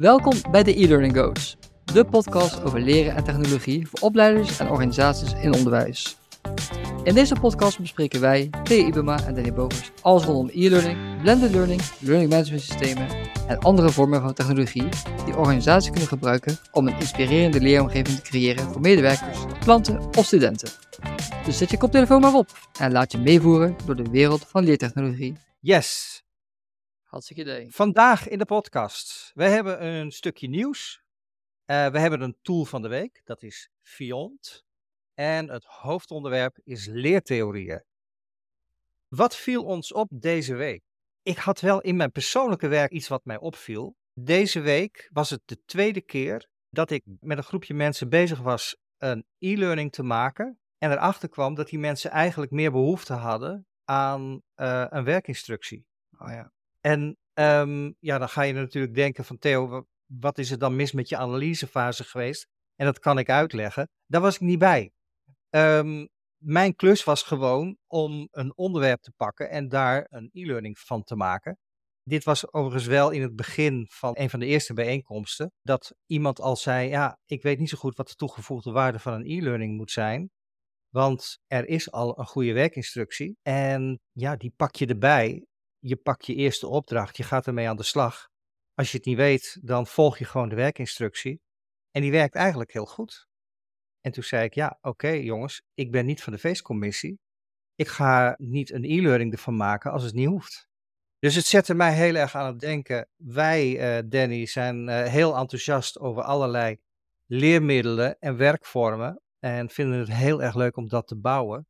Welkom bij de e-learning Goats, de podcast over leren en technologie voor opleiders en organisaties in onderwijs. In deze podcast bespreken wij, P. Ibema en Danny Bogers, alles rondom e-learning, blended learning, learning management systemen en andere vormen van technologie die organisaties kunnen gebruiken om een inspirerende leeromgeving te creëren voor medewerkers, klanten of studenten. Dus zet je koptelefoon maar op en laat je meevoeren door de wereld van leertechnologie. Yes, Hartstikke idee. vandaag in de podcast. We hebben een stukje nieuws. Eh, we hebben een tool van de week, dat is Fiont. En het hoofdonderwerp is leertheorieën. Wat viel ons op deze week? Ik had wel in mijn persoonlijke werk iets wat mij opviel. Deze week was het de tweede keer dat ik met een groepje mensen bezig was een e-learning te maken. En erachter kwam dat die mensen eigenlijk meer behoefte hadden aan eh, een werkinstructie. Oh ja. En ehm, ja, dan ga je natuurlijk denken van Theo, wa- wat is er dan mis met je analysefase geweest? En dat kan ik uitleggen. Daar was ik niet bij. Ehm, mijn klus was gewoon om een onderwerp te pakken en daar een e-learning van te maken. Dit was overigens wel in het begin van een van de eerste bijeenkomsten. Dat iemand al zei, ja, ik weet niet zo goed wat de toegevoegde waarde van een e-learning moet zijn. Want er is al een goede werkinstructie. En ja, die pak je erbij. Je pakt je eerste opdracht, je gaat ermee aan de slag. Als je het niet weet, dan volg je gewoon de werkinstructie. En die werkt eigenlijk heel goed. En toen zei ik, ja, oké jongens, ik ben niet van de feestcommissie. Ik ga niet een e-learning ervan maken als het niet hoeft. Dus het zette mij heel erg aan het denken. Wij, eh, Danny, zijn eh, heel enthousiast over allerlei leermiddelen en werkvormen. En vinden het heel erg leuk om dat te bouwen.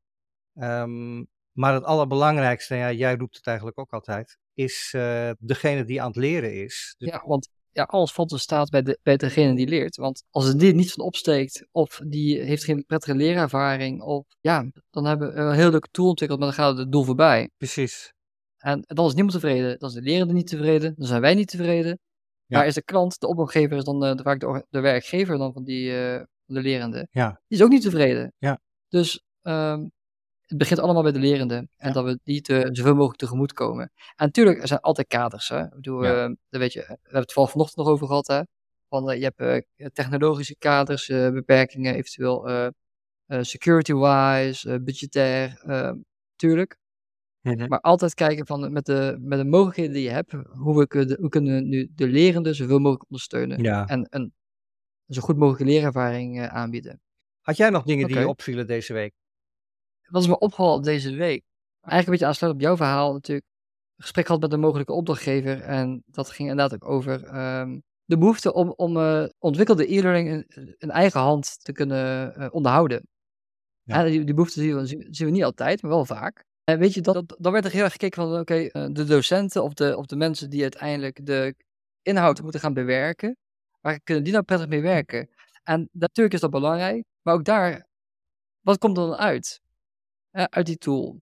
Ehm, maar het allerbelangrijkste, ja, jij roept het eigenlijk ook altijd, is eh, degene die aan het leren is. Dus Ja, want ja, alles valt en staat bij, de, bij degene die leert. Want als het dit niet van opsteekt, of die heeft geen prettige leerervaring, of ja, dan hebben we een heel leuke tool ontwikkeld, maar dan gaat het doel voorbij. precies. En dan is niemand tevreden. Dan is de lerende niet tevreden, dan zijn wij niet tevreden. Ja. Maar is de klant, de opdrachtgever, is dan eh, vaak de, de werkgever dan van, die, eh, de lerende. Ja. Die is ook niet tevreden. Ja. Dus ehm, het begint allemaal bij de lerende. En Ja. dat we die te, zoveel mogelijk tegemoet komen. En natuurlijk, er zijn altijd kaders. Hè? Ik bedoel, Ja. eh, dat weet je, we hebben het vooral vanochtend nog over gehad. Hè? Van, eh, je hebt eh, technologische kaders, eh, beperkingen, eventueel eh, eh, security-wise, eh, budgetair. eh, tuurlijk. Maar altijd kijken van met de, met de mogelijkheden die je hebt, hoe we kunnen, hoe kunnen we nu de lerende zoveel mogelijk ondersteunen. Ja. En een zo goed mogelijke leerervaring eh, aanbieden. Had jij nog dingen die je opvielen deze week? Wat is me opgevallen deze week? Eigenlijk een beetje aansluit op jouw verhaal natuurlijk. Een gesprek gehad met een mogelijke opdrachtgever. En dat ging inderdaad ook over ehm, de behoefte om, om eh, ontwikkelde e-learning in, in eigen hand te kunnen eh, onderhouden. Ja. Die, die behoefte zien we, zien we niet altijd, maar wel vaak. En weet je, dat, dat, dan werd er heel erg gekeken van, oké, eh, de docenten of de, of de mensen die uiteindelijk de inhoud moeten gaan bewerken, waar kunnen die nou prettig mee werken? En natuurlijk is dat belangrijk, maar ook daar, wat komt er dan uit? Uit die tool.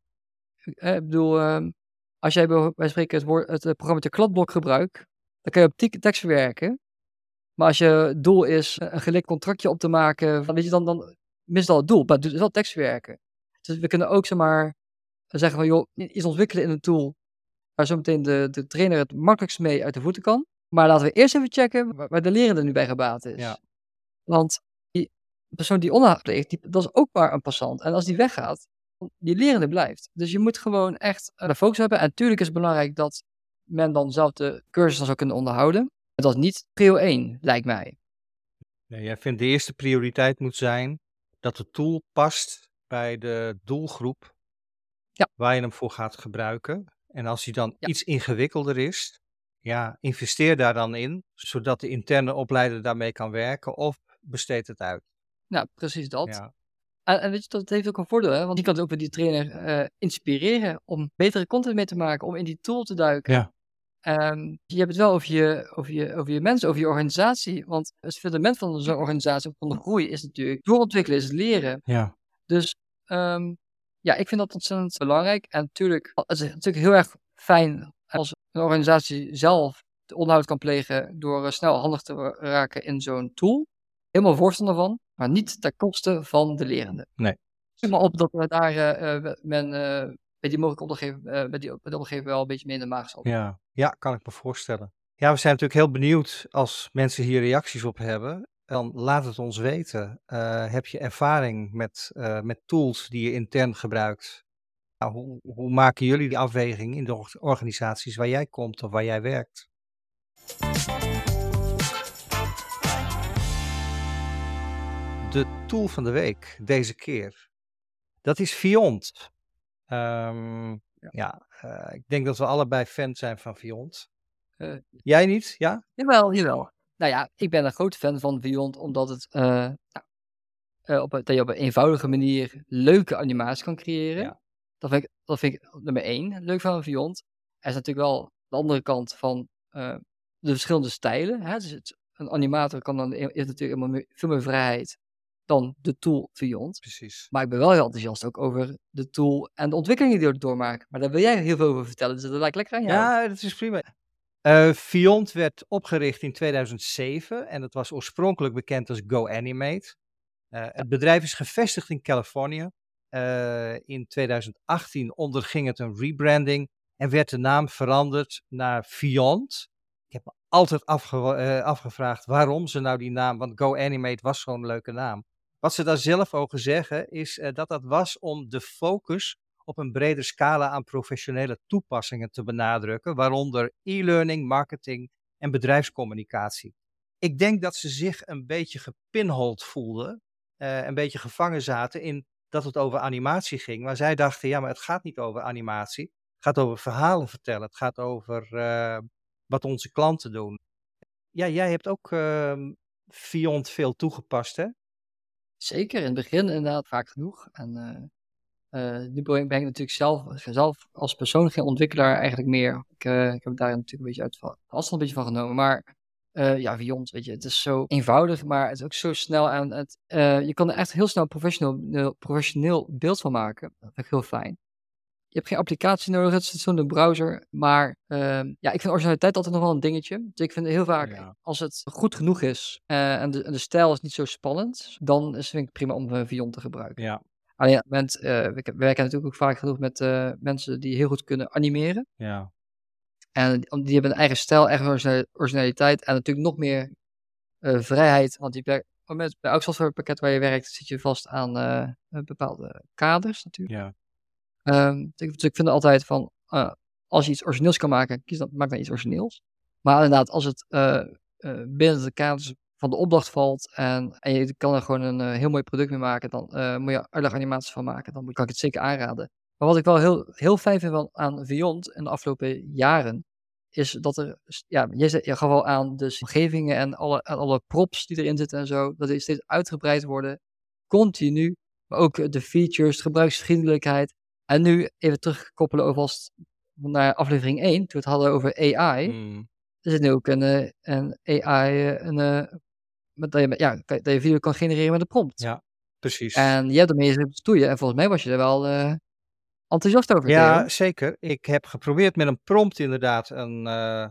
Ik bedoel, ehm, als jij bij spreken het, woord, het eh, programma kladblok gebruikt, dan kan je op tekst verwerken. Maar als je doel is eh, een gelikt contractje op te maken, dan, weet je, dan, dan mist al het doel. Maar het is wel tekst verwerken. Dus we kunnen ook zomaar zeggen van, joh, iets ontwikkelen in een tool waar zometeen de, de trainer het makkelijkst mee uit de voeten kan. Maar laten we eerst even checken waar, de lerende nu bij gebaat is. Ja. Want die persoon die onderhoud pleegt, die, dat is ook maar een passant. En als die weggaat, die lerende blijft. Dus je moet gewoon echt eh, de focus hebben. En natuurlijk is het belangrijk dat men dan zelf de cursus dan zou kunnen onderhouden. Dat is niet prio 1, lijkt mij. Nee, jij vindt de eerste prioriteit moet zijn dat de tool past bij de doelgroep Ja. waar je hem voor gaat gebruiken. En als die dan Ja. iets ingewikkelder is, ja, investeer daar dan in, zodat de interne opleider daarmee kan werken of besteed het uit. Nou, precies dat. Ja, En, en weet je, dat heeft ook een voordeel, hè? want die kan ook weer die trainer eh, inspireren om betere content mee te maken, om in die tool te duiken. Ja. Ehm, je hebt het wel over je, over, je, over je mensen, over je organisatie, want het fundament van zo'n organisatie, van de groei, is natuurlijk doorontwikkelen, is leren. ja. Dus ehm, ja, ik vind dat ontzettend belangrijk. En natuurlijk, het is natuurlijk heel erg fijn als een organisatie zelf de onderhoud kan plegen door eh, snel handig te ra- raken in zo'n tool. Helemaal voorstander van, maar niet ten koste van de lerende. Nee. Zeg maar op dat we daar eh, eh, men eh, bij die mogelijke opdrachtgever, bij die, bij de opdrachtgever wel een beetje mee in de maag zat. Ja. ja, kan ik me voorstellen. Ja, we zijn natuurlijk heel benieuwd als mensen hier reacties op hebben. Dan laat het ons weten. Heb je ervaring met, met tools die je intern gebruikt? Nou, hoe, hoe maken jullie die afweging in de organisaties waar jij komt of waar jij werkt? Tool van de week deze keer, dat is Viont. Um, ja, ja uh, ik denk dat we allebei fan zijn van Viont. Uh, Jij niet? Ja? Jawel, jawel. Nou ja, ik ben een groot fan van Viont, omdat het uh, nou, op, dat je op een eenvoudige manier leuke animaties kan creëren. Ja. Dat, vind ik, dat vind ik nummer één leuk van Viont. Er is natuurlijk wel de andere kant van de verschillende stijlen. Hè? Dus het, een animator kan dan heeft natuurlijk veel meer vrijheid dan de tool Viont. Precies. Maar ik ben wel heel enthousiast ook over de tool en de ontwikkelingen die we doormaken. Maar daar wil jij heel veel over vertellen, dus dat lijkt lekker aan jou. Ja, dat is prima. Uh, Viont werd opgericht in 2007 en het was oorspronkelijk bekend als GoAnimate. Uh, het bedrijf is gevestigd in Californië. Uh, in 2018 onderging het een rebranding en werd de naam veranderd naar Viont. Ik heb me altijd afge afgevraagd waarom ze nou die naam, want GoAnimate was zo'n leuke naam. Wat ze daar zelf over zeggen is dat dat was om de focus op een brede scala aan professionele toepassingen te benadrukken, waaronder e-learning, marketing en bedrijfscommunicatie. Ik denk dat ze zich een beetje gepinhold voelden, uh, een beetje gevangen zaten in dat het over animatie ging. Maar zij dachten, ja, maar het gaat niet over animatie. Het gaat over verhalen vertellen. Het gaat over uh, wat onze klanten doen. Ja, jij hebt ook uh, Fiont veel toegepast, hè? Zeker, in het begin inderdaad vaak genoeg. En uh, uh, nu ben ik natuurlijk zelf, zelf als persoon geen ontwikkelaar eigenlijk meer. Ik, uh, ik heb daar natuurlijk een beetje uit afstand een beetje van genomen. Maar ja, Vions, weet je, het is zo eenvoudig, maar het is ook zo snel. En het, je kan er echt heel snel professioneel, professioneel beeld van maken. Dat vind ik heel fijn. Je hebt geen applicatie nodig, het is zo'n browser. Maar ehm, ja, ik vind originaliteit altijd nog wel een dingetje. Dus ik vind heel vaak, ja. als het goed genoeg is en de, en, de, stijl is niet zo spannend, dan is, vind ik prima om een Vion te gebruiken. Ja, Alleen, uh, we, werken natuurlijk ook vaak genoeg met mensen die heel goed kunnen animeren. Ja. En die hebben een eigen stijl, eigen originaliteit en natuurlijk nog meer vrijheid. Want die met, bij elk softwarepakket waar je werkt, zit je vast aan bepaalde kaders natuurlijk. Ja. Um, dus, ik, vind altijd van, als je iets origineels kan maken, kies dan, maak dan iets origineels. Maar inderdaad, als het binnen de kaders van de opdracht valt en, en je kan er gewoon een heel mooi product mee maken, dan moet je er animaties van maken. Dan kan ik het zeker aanraden. Maar wat ik wel heel, heel fijn vind aan Viont in de afgelopen jaren, is dat er, ja, je, je gaf al aan, de omgevingen en alle, alle props die erin zitten en zo, dat die steeds uitgebreid worden, continu. Maar ook de features, de gebruiksvriendelijkheid. En nu even terugkoppelen over naar aflevering 1, toen we het hadden over AI. Mm. Er zit nu ook een, eh, een AI, een, met, dat, je, ja, dat je video kan genereren met een prompt. Ja, precies. En je hebt ermee te stoeien. En volgens mij was je er wel uh, enthousiast over. Ja, zeker. Ik heb geprobeerd met een prompt inderdaad. Een, uh,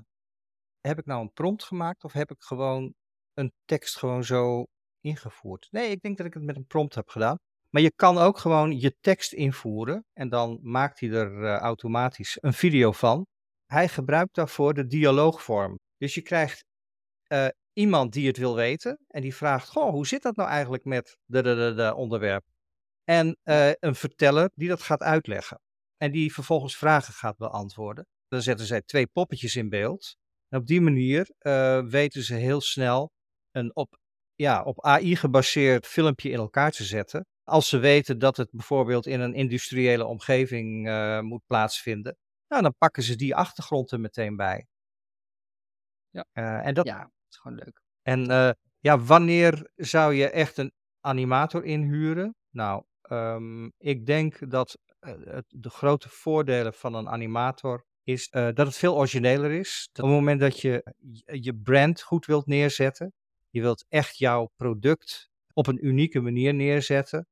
heb ik nou een prompt gemaakt of heb ik gewoon een tekst gewoon zo ingevoerd? Nee, ik denk dat ik het met een prompt heb gedaan. Maar je kan ook gewoon je tekst invoeren en dan maakt hij er uh, automatisch een video van. Hij gebruikt daarvoor de dialoogvorm. Dus je krijgt uh, iemand die het wil weten en die vraagt: Goh, hoe zit dat nou eigenlijk met de, de, de, de onderwerp? En uh, een verteller die dat gaat uitleggen en die vervolgens vragen gaat beantwoorden. Dan zetten zij twee poppetjes in beeld. En op die manier weten ze heel snel een op, ja, op AI gebaseerd filmpje in elkaar te zetten. Als ze weten dat het bijvoorbeeld in een industriële omgeving uh, moet plaatsvinden, nou, dan pakken ze die achtergrond er meteen bij. Ja, en dat, ja is gewoon leuk. En uh, ja, wanneer zou je echt een animator inhuren? Nou, um, ik denk dat het, de grote voordelen van een animator is uh, dat het veel origineler is. Dat op het moment dat je je brand goed wilt neerzetten, je wilt echt jouw product op een unieke manier neerzetten,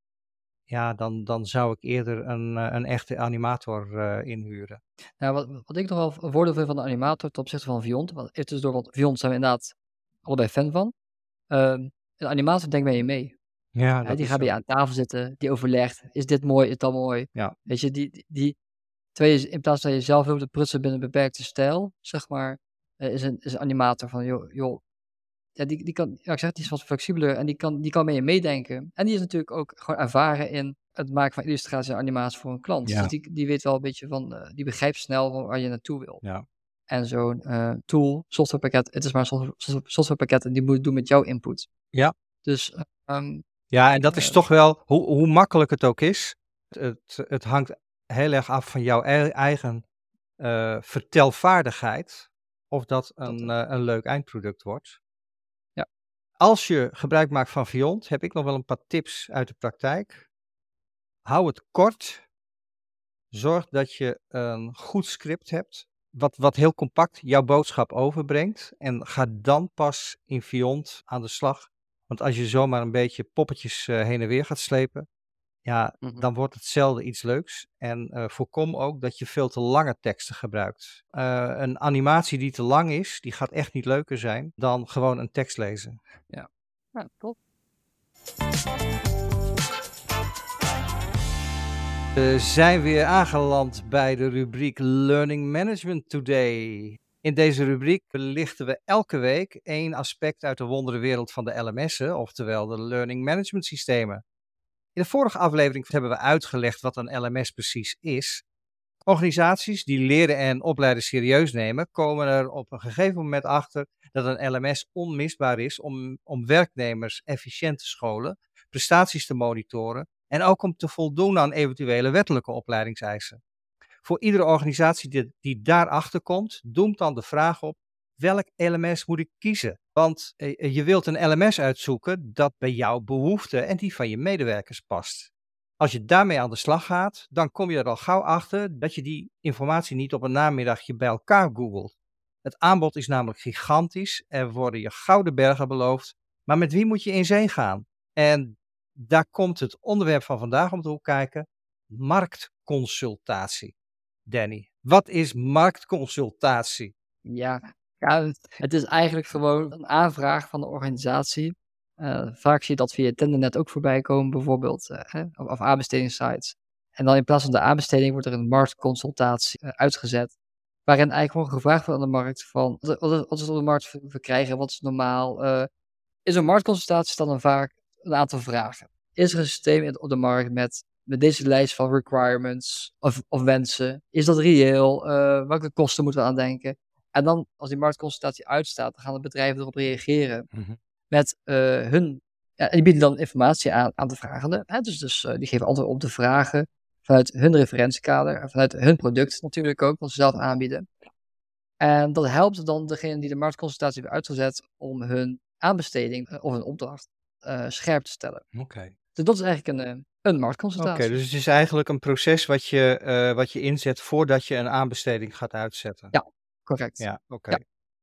ja, dan, dan zou ik eerder een, een echte animator uh, inhuren. Nou, wat, wat ik nog wel een voordeel vind van de animator ten opzichte van Viont, want even tussendoor, want Viont zijn we inderdaad allebei fan van. Uh, een animator denkt bij je mee. Ja, ja die gaat bij je aan tafel zitten, die overlegt, is dit mooi, is dat mooi? Ja. Weet je, die, die, je in plaats van je zelf heel te prutsen binnen een beperkte stijl, zeg maar, eh, is, een, is een animator van, joh, joh ja, die, die kan, ja, ik zeg, die is wat flexibeler en die kan, die kan mee meedenken. En die is natuurlijk ook gewoon ervaren in het maken van illustratie en animatie voor een klant. Ja. Dus die, die weet wel een beetje van, eh, die begrijpt snel waar je naartoe wil. Ja. En zo'n eh, tool, softwarepakket, het is maar een software- software- softwarepakket en die moet doen met jouw input. Ja. Dus eh, ehm, Ja, en dat is Eh, toch wel, hoe, hoe makkelijk het ook is, het, het hangt heel erg af van jouw e- eigen vertelvaardigheid of dat een, eh, een leuk eindproduct wordt. Als je gebruik maakt van Viont, heb ik nog wel een paar tips uit de praktijk. Hou het kort. Zorg dat je een goed script hebt, wat, wat heel compact jouw boodschap overbrengt. En ga dan pas in Viont aan de slag. Want als je zomaar een beetje poppetjes eh, heen en weer gaat slepen, ja, mhm. dan wordt het zelden iets leuks. En eh, voorkom ook dat je veel te lange teksten gebruikt. Eh, een animatie die te lang is, die gaat echt niet leuker zijn dan gewoon een tekst lezen. ja, top. We zijn weer aangeland bij de rubriek Learning Management Today. In deze rubriek belichten we elke week één aspect uit de wonderenwereld van de LMS'en, oftewel de Learning Management Systemen. In de vorige aflevering hebben we uitgelegd wat een LMS precies is. Organisaties die leren en opleiden serieus nemen, komen er op een gegeven moment achter dat een LMS onmisbaar is om, om werknemers efficiënt te scholen, prestaties te monitoren en ook om te voldoen aan eventuele wettelijke opleidingseisen. Voor iedere organisatie die, die daarachter komt, doemt dan de vraag op: welk LMS moet ik kiezen? Want eh, je wilt een LMS uitzoeken dat bij jouw behoeften en die van je medewerkers past. Als je daarmee aan de slag gaat, dan kom je er al gauw achter dat je die informatie niet op een namiddagje bij elkaar googelt. Het aanbod is namelijk gigantisch, er worden je gouden bergen beloofd, maar met wie moet je in zee gaan? En daar komt het onderwerp van vandaag om te hoek kijken: marktconsultatie. Danny, wat is marktconsultatie? Ja, ja het, is eigenlijk gewoon een aanvraag van de organisatie. Eh, vaak zie je dat via Tendernet ook voorbij komen, bijvoorbeeld, eh, of, aanbestedingssites. En dan in plaats van de aanbesteding wordt er een marktconsultatie eh, uitgezet. Waarin eigenlijk gewoon gevraagd wordt aan de markt van wat, wat, wat is op de markt ver- verkrijgen, wat is normaal. In zo'n marktconsultatie staan dan vaak een aantal vragen. Is er een systeem op de markt met, met deze lijst van requirements of, of wensen? Is dat reëel? Welke kosten moeten we aan denken? En dan, als die marktconsultatie uitstaat, dan gaan de bedrijven erop reageren met eh, hun. Ja, en die bieden dan informatie aan, aan de vragende. Hè? Dus, dus eh, die geven antwoord op de vragen vanuit hun referentiekader. En vanuit hun product natuurlijk ook, wat ze zelf aanbieden. En dat helpt dan degene die de marktconsultatie hebben uitgezet om hun aanbesteding eh, of hun opdracht scherp te stellen. Oké. Dus dat is eigenlijk een, een Oké, marktconsultatie. dus het is eigenlijk een proces wat je, wat je inzet voordat je een aanbesteding gaat uitzetten. Ja, Correct. Ja, oké. Ja.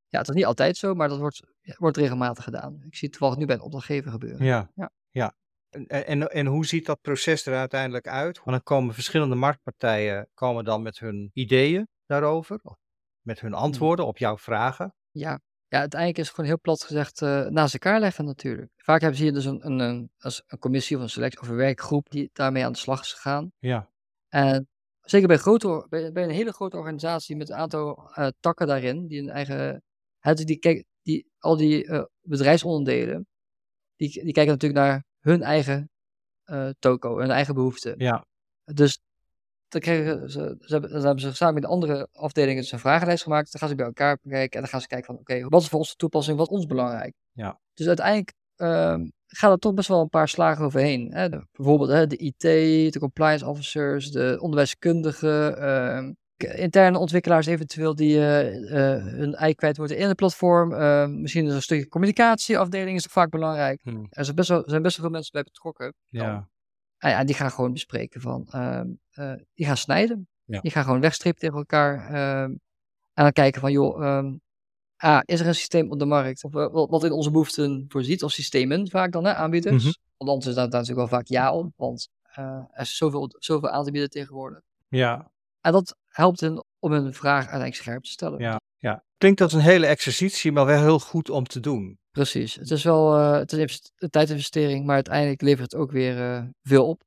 Ja, het is niet altijd zo, maar dat wordt, wordt regelmatig gedaan. Ik zie het toevallig nu bij een opdrachtgever gebeuren. Ja, Ja. ja. En, en, en hoe ziet dat proces er uiteindelijk uit? Want dan komen verschillende marktpartijen komen dan met hun ideeën daarover, of met hun antwoorden op jouw vragen. Ja, ja, uiteindelijk is het gewoon heel plat gezegd eh, naast elkaar leggen natuurlijk. Vaak hebben ze hier dus een, een, een, als een commissie of een selectie of een werkgroep die daarmee aan de slag is gegaan. Ja, En zeker bij, grote, bij, bij een hele grote organisatie met een aantal eh, takken daarin, die een eigen, het, die, kijk, die, al die eh, bedrijfsonderdelen, die, die kijken natuurlijk naar hun eigen eh, toko, hun eigen behoeften. ja, Dus dan, krijgen ze, ze hebben, dan hebben ze samen met de andere afdelingen dus een vragenlijst gemaakt. Dan gaan ze bij elkaar kijken en dan gaan ze kijken van oké, wat is voor ons de toepassing, wat is ons belangrijk? Ja. Dus uiteindelijk gaat er toch best wel een paar slagen overheen. Hè? De- bijvoorbeeld hè, de IT, de compliance officers, de onderwijskundigen, ehm, interne ontwikkelaars eventueel die eh, eh, hun ei kwijt worden in het platform. Ehm, misschien is een stukje communicatieafdeling is ook vaak belangrijk. hm, Er zijn best wel, er zijn best wel veel mensen bij betrokken. ja, Ah ja, die gaan gewoon bespreken van, ehm, eh, die gaan snijden. Ja. Die gaan gewoon wegstrepen tegen elkaar. ehm, en dan kijken van, joh, ehm, is er een systeem op de markt of, eh, wat, in onze behoeften voorziet, of systemen vaak dan, hè, aanbieders. Mhm. Want anders is daar natuurlijk wel vaak ja op, want eh, er is zoveel, zoveel aan te bieden tegenwoordig. ja, En dat helpt hen om hun vraag uiteindelijk scherp te stellen. ja, ja. Klinkt als een hele exercitie, maar wel heel goed om te doen. Precies. Het is wel eh, het is een invest- een tijdinvestering, maar uiteindelijk levert het ook weer veel op.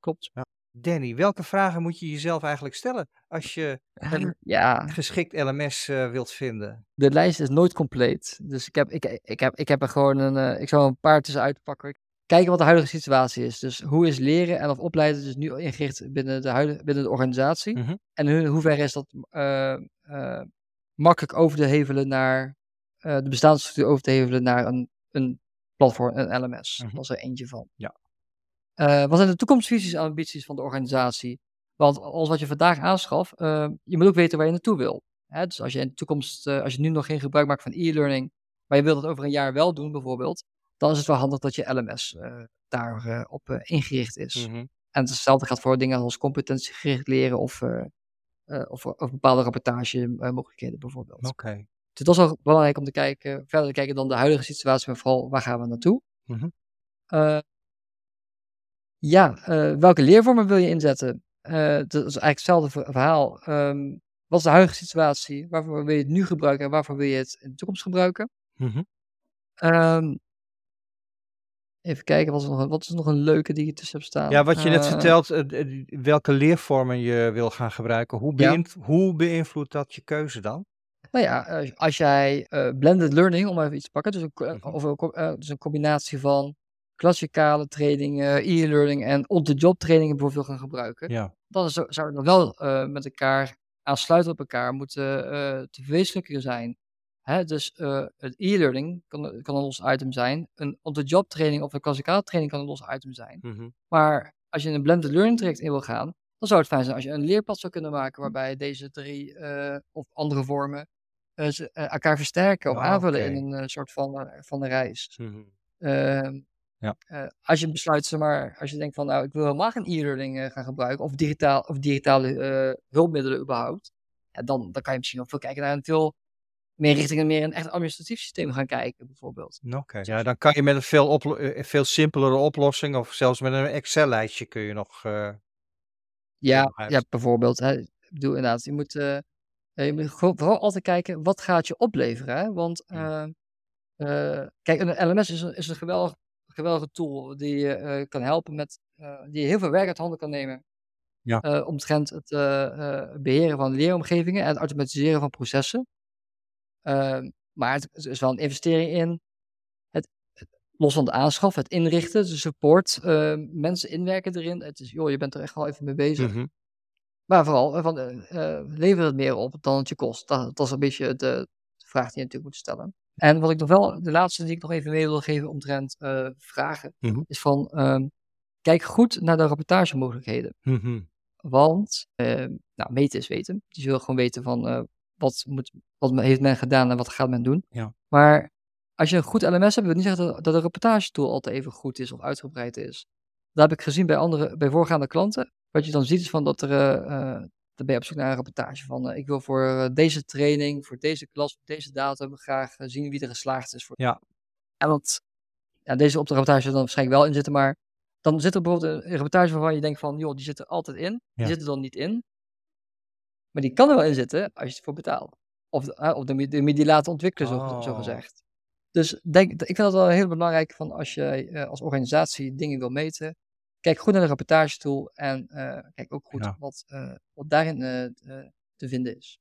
Klopt. Danny, welke vragen moet je jezelf eigenlijk stellen als je een Ja, geschikt LMS eh, wilt vinden? de lijst is nooit compleet. Dus ik heb, ik, ik heb, ik heb er gewoon een, eh, ik zal een paar tussenuit pakken. Kijken wat de huidige situatie is. Dus hoe is leren en of opleiden dus nu ingericht binnen de, huidige, binnen de organisatie? Mhm. En in hoeverre is dat eh, makkelijk over te hevelen naar de bestaansstructuur over te hevelen naar een, een platform, een LMS. Mhm. Dat is er eentje van. Ja. Wat zijn de toekomstvisies en ambities van de organisatie? Want alles wat je vandaag aanschaft, eh, je moet ook weten waar je naartoe wil. Hè? Dus als je in de toekomst, eh, als je nu nog geen gebruik maakt van e-learning, maar je wilt het over een jaar wel doen bijvoorbeeld, dan is het wel handig dat je LMS eh daarop op eh, ingericht is. Mhm. En hetzelfde gaat voor dingen als competentiegericht leren of, of, of bepaalde rapportagemogelijkheden bijvoorbeeld. Oké. Dus dat is wel belangrijk om te kijken, verder te kijken dan de huidige situatie, maar vooral waar gaan we naartoe. Mhm. Ja, welke leervormen wil je inzetten? Eh, dat is eigenlijk hetzelfde ver- verhaal. Ehm, wat is de huidige situatie? Waarvoor wil je het nu gebruiken en waarvoor wil je het in de toekomst gebruiken? Mhm. Ehm, even kijken, wat is, nog, een- wat is nog een leuke die je tussen hebt staan? Ja, wat je net Eh, vertelt, eh, welke leervormen je wil gaan gebruiken, hoe, Ja. hoe beïnvloedt dat je keuze dan? Nou ja, als jij blended learning, om even iets te pakken, dus een, Mhm. of een, dus een combinatie van klassikale trainingen, e-learning en on-the-job trainingen bijvoorbeeld gaan gebruiken, Ja. dan zou, zou het dan wel eh, met elkaar aansluiten op elkaar moeten eh, te verwezenlijken zijn. Hè, dus eh, het e-learning kan, kan een los item zijn, een on-the-job training of een klassikale training kan een los item zijn. Mhm. Maar als je een blended learning traject in wil gaan, dan zou het fijn zijn als je een leerpad zou kunnen maken waarbij deze drie of andere vormen elkaar versterken of Ah, aanvullen in een soort van, van een reis. Ehm, Ja. eh, als je besluit, zeg maar, als je denkt van nou, ik wil helemaal geen e-learning eh, gaan gebruiken of, digitaal, of digitale eh, hulpmiddelen überhaupt, ja, dan, dan kan je misschien nog veel kijken naar een veel meer richting een meer een echt administratief systeem gaan kijken, bijvoorbeeld. Oké. Ja, dan kan je met een veel, oplo- veel simpelere oplossing of zelfs met een Excel-lijstje kun je nog. eh, Ja, ja bijvoorbeeld. Hè. Ik bedoel inderdaad, je moet, je moet vooral altijd kijken, wat gaat je opleveren? Hè? Want Ja. eh, eh, kijk, een LMS is een, is een geweldig, geweldige tool die je eh, kan helpen met, eh, die je heel veel werk uit handen kan nemen. Ja. eh, omtrent het eh, eh, beheren van leeromgevingen en het automatiseren van processen. Ehm, maar het, is wel een investering in los van de aanschaf, het inrichten, de support, eh, mensen inwerken erin. Het is, joh, je bent er echt wel even mee bezig. Mhm. Maar vooral, van, levert het meer op dan het je kost? Dat, dat is een beetje de, de vraag die je natuurlijk moet stellen. En wat ik nog wel, de laatste die ik nog even mee wil geven omtrent eh, vragen, Mhm. is van, ehm, kijk goed naar de rapportagemogelijkheden. Mhm. Want, eh, nou, meten is weten. Dus je wil gewoon weten van, eh, wat, moet, wat heeft men gedaan en wat gaat men doen. Ja. Maar als je een goed LMS hebt, wil niet zeggen dat, dat een rapportagetool altijd even goed is of uitgebreid is. Dat heb ik gezien bij, andere, bij voorgaande klanten. Wat je dan ziet is van dat er, eh, dan ben je op zoek naar een rapportage van, eh, ik wil voor eh, deze training, voor deze klas, voor deze datum graag eh, zien wie er geslaagd is. Voor... Ja. En dat, ja, deze op de rapportage dan waarschijnlijk wel in zitten, maar dan zit er bijvoorbeeld een rapportage waarvan je denkt van, joh, die zit er altijd in. Die zit er dan niet in. Maar die kan er wel in zitten als je ervoor betaalt. Of, de- of de, de, die laten ontwikkelen, zo, zo Oh. gezegd. Dus denk, ik vind dat wel heel belangrijk van als je als organisatie dingen wil meten. Kijk goed naar de rapportagetool en eh, kijk ook goed Ja. wat, eh, wat daarin eh, te vinden is.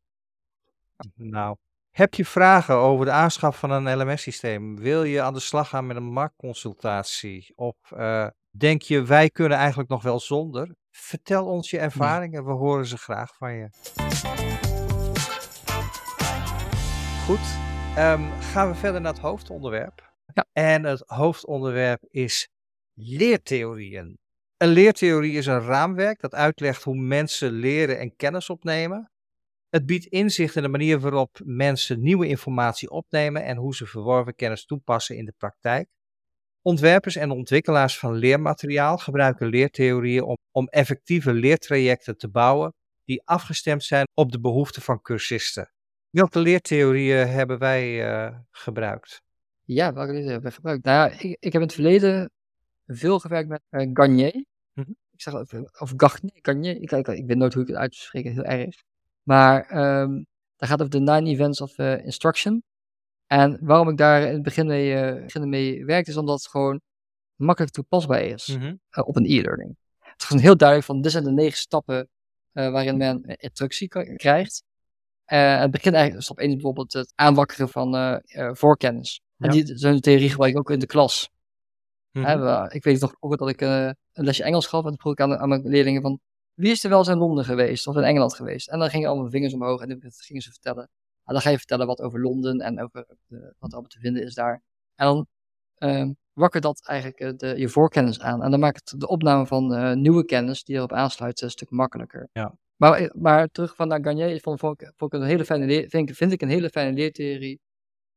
Nou, heb je vragen over de aanschaf van een LMS-systeem? Wil je aan de slag gaan met een marktconsultatie? Of denk je, wij kunnen eigenlijk nog wel zonder? Vertel ons je ervaringen, we horen ze graag van je. Goed, ehm, gaan we verder naar het hoofdonderwerp. Ja. En het hoofdonderwerp is leertheorieën. Een leertheorie is een raamwerk dat uitlegt hoe mensen leren en kennis opnemen. Het biedt inzicht in de manier waarop mensen nieuwe informatie opnemen en hoe ze verworven kennis toepassen in de praktijk. Ontwerpers en ontwikkelaars van leermateriaal gebruiken leertheorieën om, om effectieve leertrajecten te bouwen die afgestemd zijn op de behoeften van cursisten. Welke leertheorieën hebben wij eh, gebruikt? Ja, welke deze hebben we gebruikt? Nou ik, heb in het verleden veel gewerkt met eh, Garnier. Mhm. Ik zeg of Garnier, Garnier. Ik, ik, ik weet nooit hoe ik het uitspreek, heel erg. Maar ehm daar gaat over de Nine Events of eh, Instruction. En waarom ik daar in het begin mee, begin mee werkte, is omdat het gewoon makkelijk toepasbaar is Mhm. eh, op een e-learning. Het is gewoon heel duidelijk van, dit zijn de negen stappen waarin men instructie krijgt. Uh, het begint eigenlijk, stap 1 is bijvoorbeeld het aanwakkeren van uh, voorkennis. En die, zo'n theorie gebruik ik ook in de klas. Mm -hmm. ik weet nog vroeger dat ik een lesje Engels gaf en toen vroeg ik aan, aan, mijn leerlingen van, wie is er wel eens in Londen geweest of in Engeland geweest? En dan gingen allemaal vingers omhoog en dan gingen ze vertellen. En dan ga je vertellen wat over Londen en over wat er allemaal te vinden is daar. En dan uh, wakker dat eigenlijk de, je voorkennis aan. En dan maakt het de opname van nieuwe kennis die erop aansluit een stuk makkelijker. Ja. Maar, eh, maar terug van naar Garnier, vond, vond, ik, vond ik een hele fijne leer, vind, vind, ik een hele fijne leertheorie.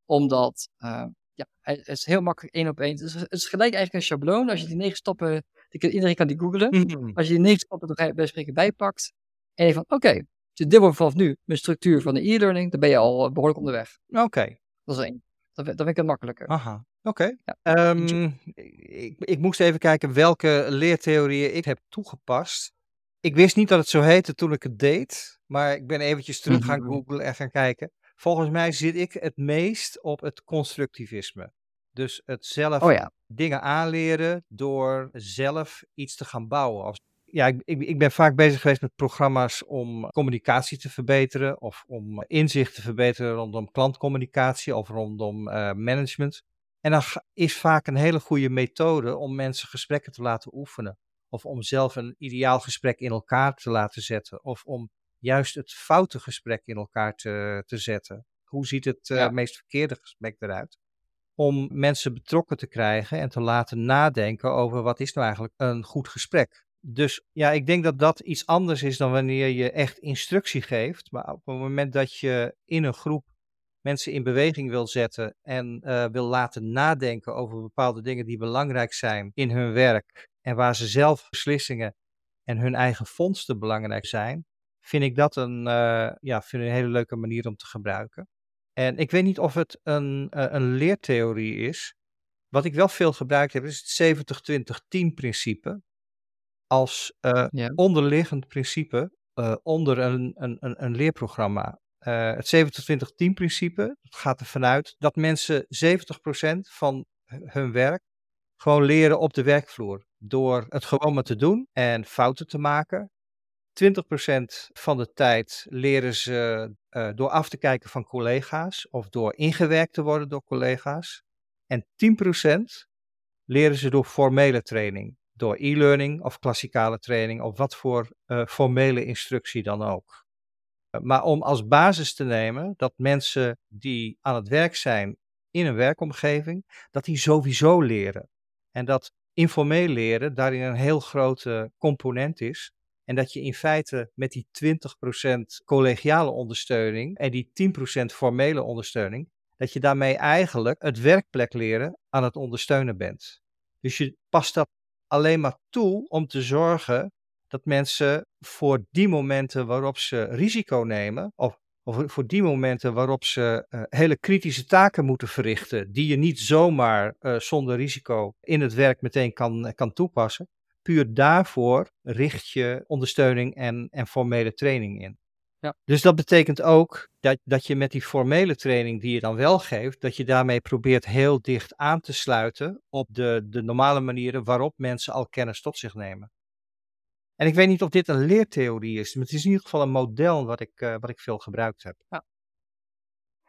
Omdat, uh, ja, het is heel makkelijk één op één. Het is, het is gelijk eigenlijk een schabloon. Als je die negen stappen, die, iedereen kan die googlen. Mhm. Als je die negen stappen bij spreken bijpakt. En je van, oké, okay, dit wordt vanaf nu mijn structuur van de e-learning. Dan ben je al eh, behoorlijk onderweg. Oké. Dat is één. Dat, dat vind ik het makkelijker. Aha. Oké. Okay. Um, ik, ik moest even kijken welke leertheorieën ik heb toegepast. Ik wist niet dat het zo heette toen ik het deed, maar ik ben eventjes terug gaan googlen en gaan kijken. Volgens mij zit ik het meest op het constructivisme. Dus het zelf oh ja. dingen aanleren door zelf iets te gaan bouwen. Ja, ik, ik, ben vaak bezig geweest met programma's om communicatie te verbeteren of om inzicht te verbeteren rondom klantcommunicatie of rondom uh, management. En dan is vaak een hele goede methode om mensen gesprekken te laten oefenen. Of om zelf een ideaal gesprek in elkaar te laten zetten. Of om juist het foute gesprek in elkaar te, te zetten. Hoe ziet het uh, meest verkeerde gesprek eruit? Om mensen betrokken te krijgen en te laten nadenken over wat is nou eigenlijk een goed gesprek. Dus ja, ik denk dat dat iets anders is dan wanneer je echt instructie geeft. Maar op het moment dat je in een groep mensen in beweging wil zetten en uh, wil laten nadenken over bepaalde dingen die belangrijk zijn in hun werk en waar ze zelf beslissingen en hun eigen vondsten belangrijk zijn, vind ik dat een, uh, ja, vind een hele leuke manier om te gebruiken. En ik weet niet of het een, uh, een leertheorie is. Wat ik wel veel gebruikt heb, is het 70-20-10 principe. Als uh, ja. onderliggend principe onder een, een, een, leerprogramma. het 70-20-10 principe gaat ervan uit dat mensen 70% van hun werk gewoon leren op de werkvloer. Door het gewoon maar te doen en fouten te maken. 20% van de tijd leren ze uh, door af te kijken van collega's of door ingewerkt te worden door collega's. En 10% leren ze door formele training, door e-learning of klassikale training of wat voor uh, formele instructie dan ook. Uh, maar om als basis te nemen dat mensen die aan het werk zijn in een werkomgeving, dat die sowieso leren. En dat informeel leren daarin een heel grote component is. En dat je in feite met die 20% collegiale ondersteuning en die 10% formele ondersteuning, dat je daarmee eigenlijk het werkplek leren aan het ondersteunen bent. Dus je past dat alleen maar toe om te zorgen dat mensen voor die momenten waarop ze risico nemen, of of voor die momenten waarop ze uh, hele kritische taken moeten verrichten, die je niet zomaar uh, zonder risico in het werk meteen kan, kan toepassen. Puur daarvoor richt je ondersteuning en, en formele training in. Ja. Dus dat betekent ook dat, dat je met die formele training die je dan wel geeft, dat je daarmee probeert heel dicht aan te sluiten op de, de normale manieren waarop mensen al kennis tot zich nemen. En ik weet niet of dit een leertheorie is, maar het is in ieder geval een model wat ik, uh, wat ik veel gebruikt heb. Ja.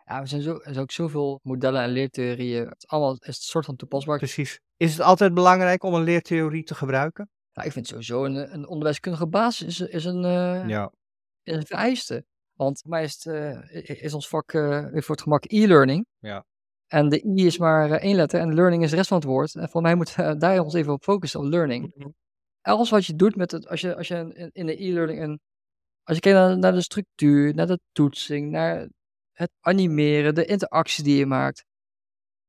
Ja, er zijn, zo, er zijn ook zoveel modellen en leertheorieën. Het is allemaal is een soort van toepasbaar. Precies. Is het altijd belangrijk om een leertheorie te gebruiken? Ja, ik vind sowieso een, een onderwijskundige basis is, is, een, uh, ja. is een vereiste. Want voor mij is, het, uh, is ons vak uh, voor het gemak e-learning. Ja. En de i is maar één letter en learning is de rest van het woord. En voor mij moeten we daar ons even op focussen, op learning. Mm -hmm alles wat je doet met het, als je, als je in de e-learning en als je kijkt naar, naar, de structuur, naar de toetsing, naar het animeren, de interactie die je maakt.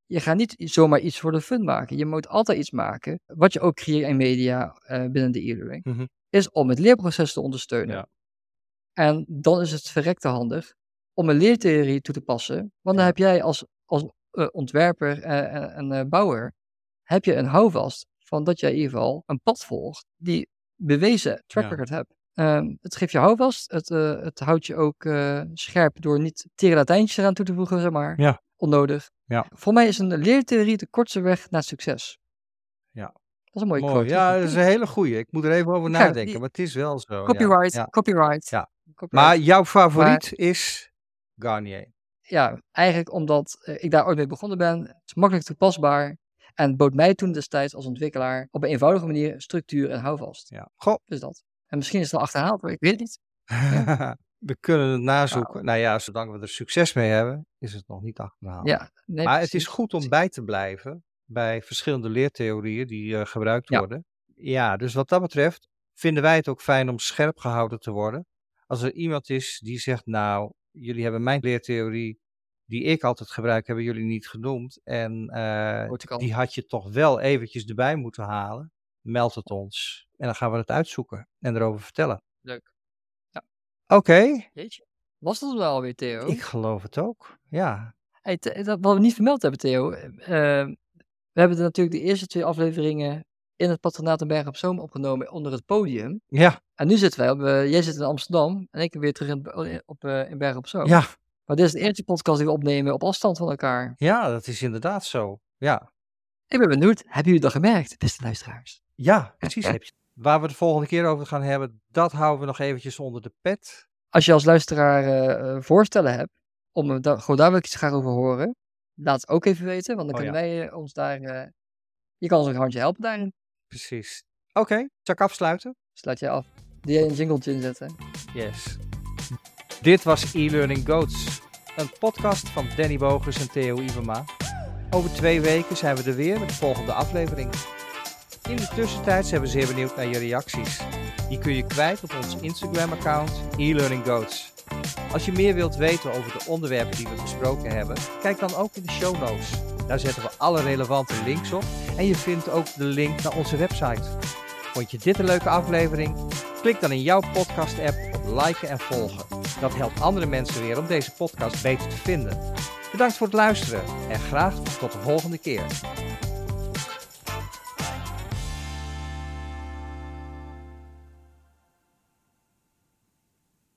Je gaat niet zomaar iets voor de fun maken. Je moet altijd iets maken, wat je ook creëert in media uh, binnen de e-learning, mm -hmm. is om het leerproces te ondersteunen. Ja. En dan is het verrekte handig om een leertheorie toe te passen, want dan heb jij als, als uh, ontwerper uh, en bouwer, heb je een houvast van dat jij in ieder geval een pad volgt die bewezen track record ja. hebt. Um, het geeft je houvast, het, uh, het houdt je ook uh, scherp door niet tere latijntjes eraan toe te voegen, zeg maar. Ja. Onnodig. Ja. Voor mij is een leertheorie de kortste weg naar succes. Ja. Dat is een mooie Mooi. quote. Ja, dat is een hele goeie. Ik moet er even over nadenken, die- maar het is wel zo. Copyright, Ja. copyright. Ja. Copyright. Maar jouw favoriet is Garnier. ja, eigenlijk omdat eh, ik daar ooit mee begonnen ben. Het is makkelijk toepasbaar. En bood mij toen destijds als ontwikkelaar op een eenvoudige manier structuur en houvast. Ja. Goh, Dus dat. En misschien is het al achterhaald, maar ik weet het niet. we kunnen het nazoeken. Nou ja, zolang we er succes mee hebben, is het nog niet achterhaald. Ja, nee, maar het is goed om bij te blijven bij verschillende leertheorieën die eh, gebruikt Ja. worden. Ja, dus wat dat betreft vinden wij het ook fijn om scherp gehouden te worden. Als er iemand is die zegt, nou, jullie hebben mijn leertheorie die ik altijd gebruik, hebben jullie niet genoemd. En eh, die had je toch wel eventjes erbij moeten halen. Meld het ons. En dan gaan we het uitzoeken en erover vertellen. Leuk. Oké, Jeetje. Was dat wel alweer, Theo? ik geloof het ook. Ja, Hey, Th- dat, wat we niet vermeld hebben, Theo. eh, eh, we hebben natuurlijk de eerste twee afleveringen in het patronaat in Bergen op Zoom opgenomen onder het podium. ja, En nu zitten wij op, eh, jij zit in Amsterdam en ik weer terug in, op, eh, in Bergen op Zoom. ja, Maar dit is de eerste podcast die we opnemen op afstand van elkaar. ja, dat is inderdaad zo. Ja, Ik ben benieuwd, hebben jullie dat gemerkt, beste luisteraars? ja precies. Waar we het de volgende keer over gaan hebben, dat houden we nog eventjes onder de pet. Als je als luisteraar eh, eh, voorstellen hebt, om da- gewoon daar wil ik iets graag over horen, laat het ook even weten, want dan Oh, kunnen wij eh, ons daar, je kan ons een handje helpen daarin. Precies. Oké, zal ik afsluiten? Sluit jij af. Die een jingletje inzetten. Yes. Dit was e-learning goats, een podcast van Danny Bogers en Theo Iwema. Over twee weken zijn we er weer met de volgende aflevering. In de tussentijd zijn we zeer benieuwd naar je reacties. Die kun je kwijt op ons Instagram-account e-learning. Als je meer wilt weten over de onderwerpen die we besproken hebben, kijk dan ook in de show notes. Daar zetten we alle relevante links op en je vindt ook de link naar onze website. Vond je dit een leuke aflevering? Klik dan in jouw podcast-app op liken en volgen. Dat helpt andere mensen weer om deze podcast beter te vinden. Bedankt voor het luisteren en graag tot de volgende keer.